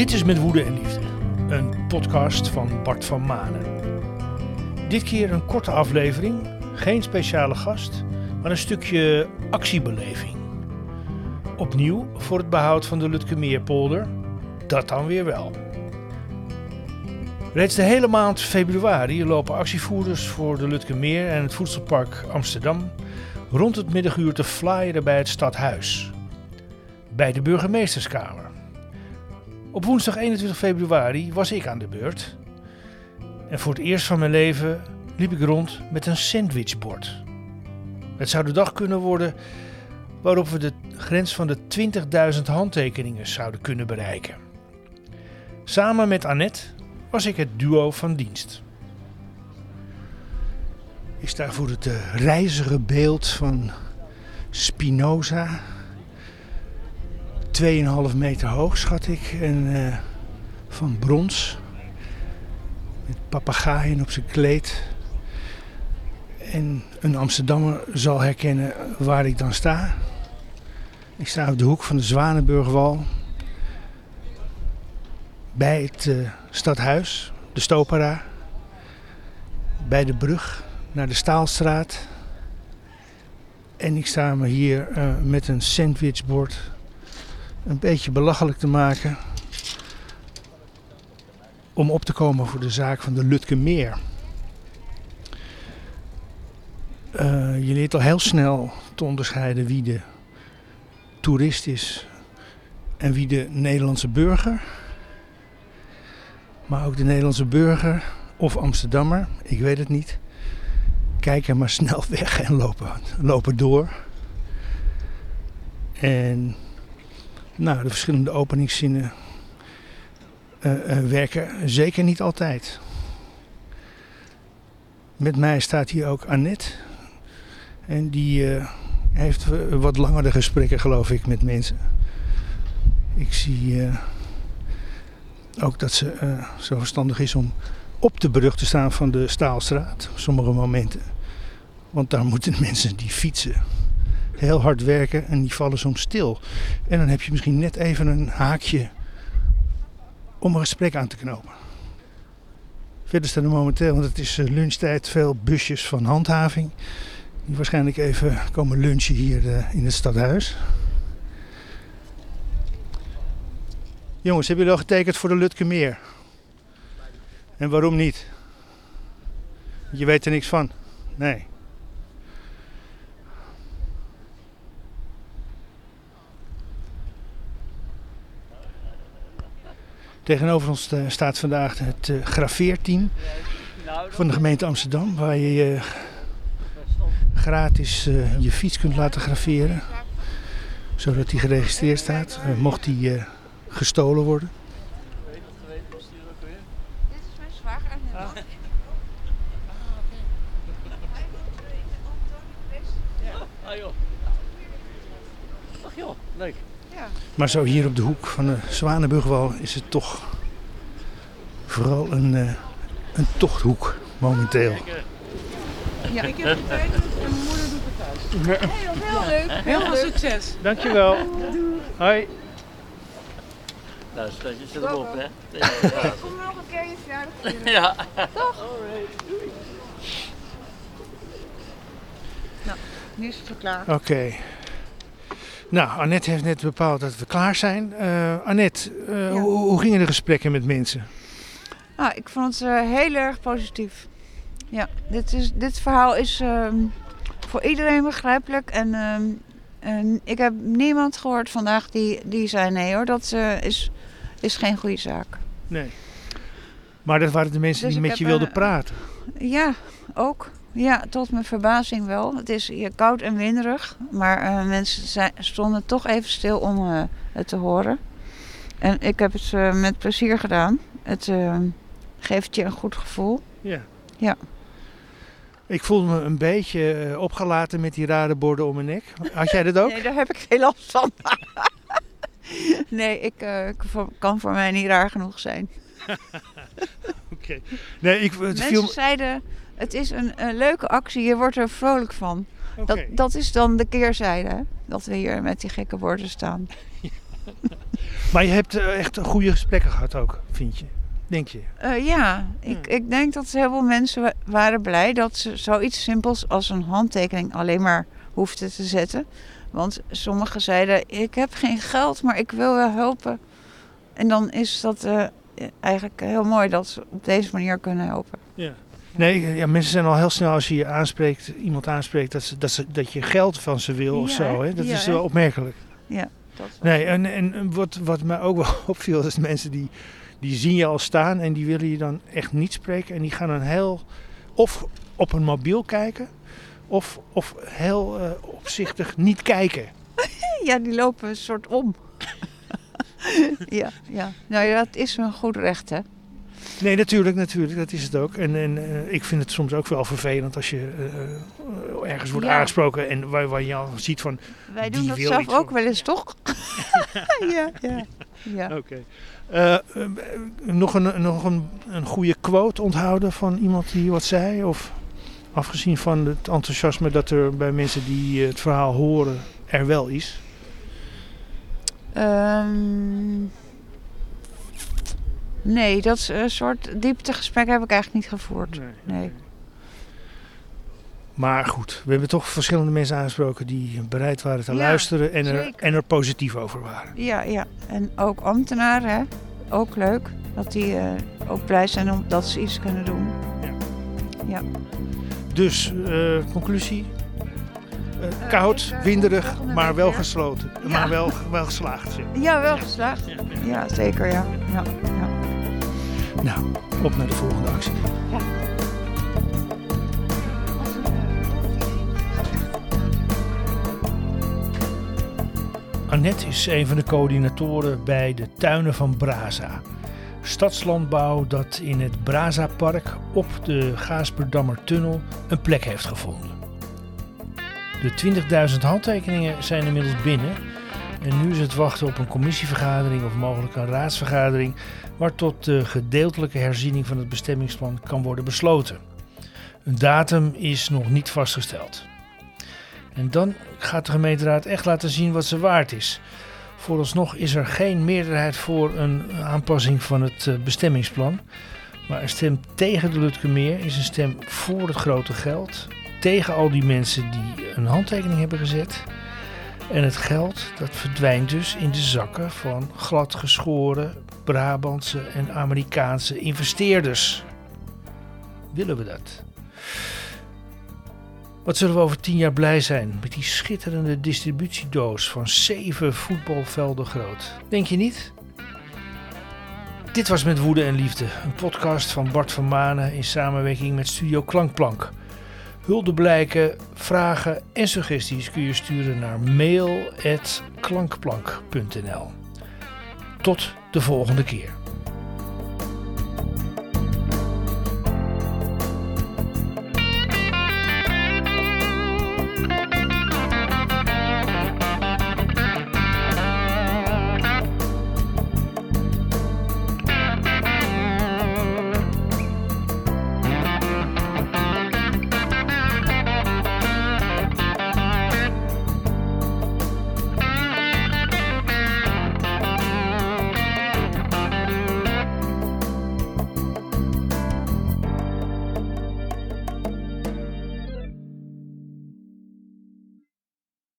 Dit is Met Woede en Liefde, een podcast van Bart van Manen. Dit keer een korte aflevering, geen speciale gast, maar een stukje actiebeleving. Opnieuw voor het behoud van de Lutkemeerpolder, dat dan weer wel. Reeds de hele maand februari lopen actievoerders voor de Lutkemeer en het Voedselpark Amsterdam rond het middaguur te flyeren bij het stadhuis. Bij de burgemeesterskamer. Op woensdag 21 februari was ik aan de beurt. En voor het eerst van mijn leven liep ik rond met een sandwichbord. Het zou de dag kunnen worden waarop we de grens van de 20.000 handtekeningen zouden kunnen bereiken. Samen met Annette was ik het duo van dienst. Ik sta voor het eh, rijzige beeld van Spinoza. 2,5 meter hoog, schat ik. En eh, van brons. Met papegaaien op zijn kleed. En een Amsterdammer zal herkennen waar ik dan sta. Ik sta op de hoek van de Zwanenburgwal. Bij het eh, stadhuis, de Stopera. Bij de brug naar de Staalstraat. En ik sta me hier eh, met een sandwichbord een beetje belachelijk te maken. Om op te komen voor de zaak van de Lutke Meer. Eh, je leert al heel snel te onderscheiden wie de toerist is en wie de Nederlandse burger. Maar ook de Nederlandse burger of Amsterdammer, ik weet het niet, kijken maar snel weg en lopen, lopen door. En nou, de verschillende openingszinnen uh, uh, werken zeker niet altijd. Met mij staat hier ook Annette. En die uh, heeft wat langere gesprekken, geloof ik, met mensen. Ik zie ook dat ze zo verstandig is om op de brug te staan van de Staalstraat. Op sommige momenten. Want daar moeten mensen die fietsen heel hard werken en die vallen soms stil. En dan heb je misschien net even een haakje om een gesprek aan te knopen. Verder staan er momenteel, want het is eh, lunchtijd, veel busjes van handhaving. Die waarschijnlijk even komen lunchen hier uh, in het stadhuis. Jongens, hebben jullie al getekend voor de Lutke Meer? En waarom niet? Je weet er niks van. Nee. Tegenover ons eh, staat vandaag het uh, graveerteam van de gemeente Amsterdam, waar je gratis uh, je fiets kunt laten graveren, zodat die geregistreerd staat, mocht die gestolen worden. Ah joh. Ach joh, leuk. Ja. Maar zo hier op de hoek van de Zwanenburgwal is het toch vooral een, uh, een tochthoek momenteel. Ja, ik heb getekend en mijn moeder doet het thuis. Heel, heel leuk. Heel veel succes. Dankjewel. Hoi. Nou, je zit erop, hè? Kom nog een keer je verjaardag. Ja. Toch? Nou, nu is het klaar. Oké. Nou, Annette heeft net bepaald dat we klaar zijn. Uh, Annette, uh, Ja. hoe, hoe gingen de gesprekken met mensen? Ah, ik vond het eh, heel erg positief. Ja, dit, is, dit verhaal is ehm, voor iedereen begrijpelijk. En, ehm, en ik heb niemand gehoord vandaag die, die zei nee hoor, dat eh, is, is geen goede zaak. Nee. Maar dat waren de mensen Dus die met je wilden eh, praten. Ja, ook. Ja, tot mijn verbazing wel. Het is hier koud en winderig, maar eh, mensen zijn, stonden toch even stil om eh, het te horen. En ik heb het eh, met plezier gedaan. Het geeft je een goed gevoel. Ja. Ja. Ik voelde me een beetje opgelaten met die rare borden om mijn nek. Had jij dat ook? Nee, daar heb ik geen last van. nee, ik kan voor mij niet raar genoeg zijn. Oké. Nee, ik, het Mensen viel zeiden, het is een, een leuke actie, je wordt er vrolijk van. Dat, dat is dan de keerzijde, hè? dat we hier met die gekke woorden staan. Maar je hebt eh, echt goede gesprekken gehad ook, vind je? Denk je? Eh, ja, ik, ik denk dat heel veel mensen wa- waren blij dat ze zoiets simpels als een handtekening alleen maar hoefden te zetten. Want sommigen zeiden, ik heb geen geld, maar ik wil wel helpen. En dan is dat eh, eigenlijk heel mooi dat ze op deze manier kunnen helpen. Ja. Nee, ja, mensen zijn al heel snel als je je aanspreekt, iemand aanspreekt, dat, ze, dat, ze, dat je geld van ze wil of Ja, zo. hè? Dat Ja, is wel opmerkelijk. Dat was- Nee, en, en wat, wat mij ook wel opviel, is mensen die, die zien je al staan en die willen je dan echt niet spreken. En die gaan dan heel, of op een mobiel kijken, of, of heel eh, opzichtig niet kijken. Ja, die lopen een soort om. ja, ja, nou ja, dat is een goed recht, hè? Nee, natuurlijk, natuurlijk, dat is het ook. En, en eh, ik vind het soms ook wel vervelend als je eh, eh, ergens wordt Ja. aangesproken en waar, waar je al ziet van... Wij doen dat zelf ook van- wel eens, toch? ja, ja, ja. Oké. Nog een, nog een, een goede quote onthouden van iemand die wat zei? Of afgezien van het enthousiasme dat er bij mensen die het verhaal horen er wel is? Ehm, nee, dat is een soort dieptegesprek heb ik eigenlijk niet gevoerd. Nee. Maar goed, we hebben toch verschillende mensen aangesproken die bereid waren te Ja, luisteren en er, en er positief over waren. Ja, ja. En ook ambtenaren, hè? Ook leuk. Dat die eh, ook blij zijn omdat ze iets kunnen doen. Dus, eh, conclusie? Eh, koud, winderig, maar wel gesloten. Ja. Maar wel, wel geslaagd. zeg. Ja, wel geslaagd. Ja, zeker, ja. ja, ja. Nou, op naar de volgende actie. Annette is een van de coördinatoren bij de tuinen van Braza. Stadslandbouw dat in het Braza-park op de Gaasperdammer tunnel een plek heeft gevonden. De 20.000 handtekeningen zijn inmiddels binnen en nu is het wachten op een commissievergadering of mogelijk een raadsvergadering waar tot de gedeeltelijke herziening van het bestemmingsplan kan worden besloten. Een datum is nog niet vastgesteld. En dan gaat de gemeenteraad echt laten zien wat ze waard is. Vooralsnog is er geen meerderheid voor een aanpassing van het eh, bestemmingsplan. Maar een stem tegen de Lutkemeer is een stem voor het grote geld. Tegen al die mensen die een handtekening hebben gezet. En het geld dat verdwijnt dus in de zakken van gladgeschoren Brabantse en Amerikaanse investeerders. Willen we dat? Wat zullen we over tien jaar blij zijn met die schitterende distributiedoos van zeven voetbalvelden groot? Denk je niet? Dit was Met Woede en Liefde, een podcast van Bart van Manen in samenwerking met Studio Klankplank. Huldeblijken, vragen en suggesties kun je sturen naar mail.klankplank.nl. Tot de volgende keer.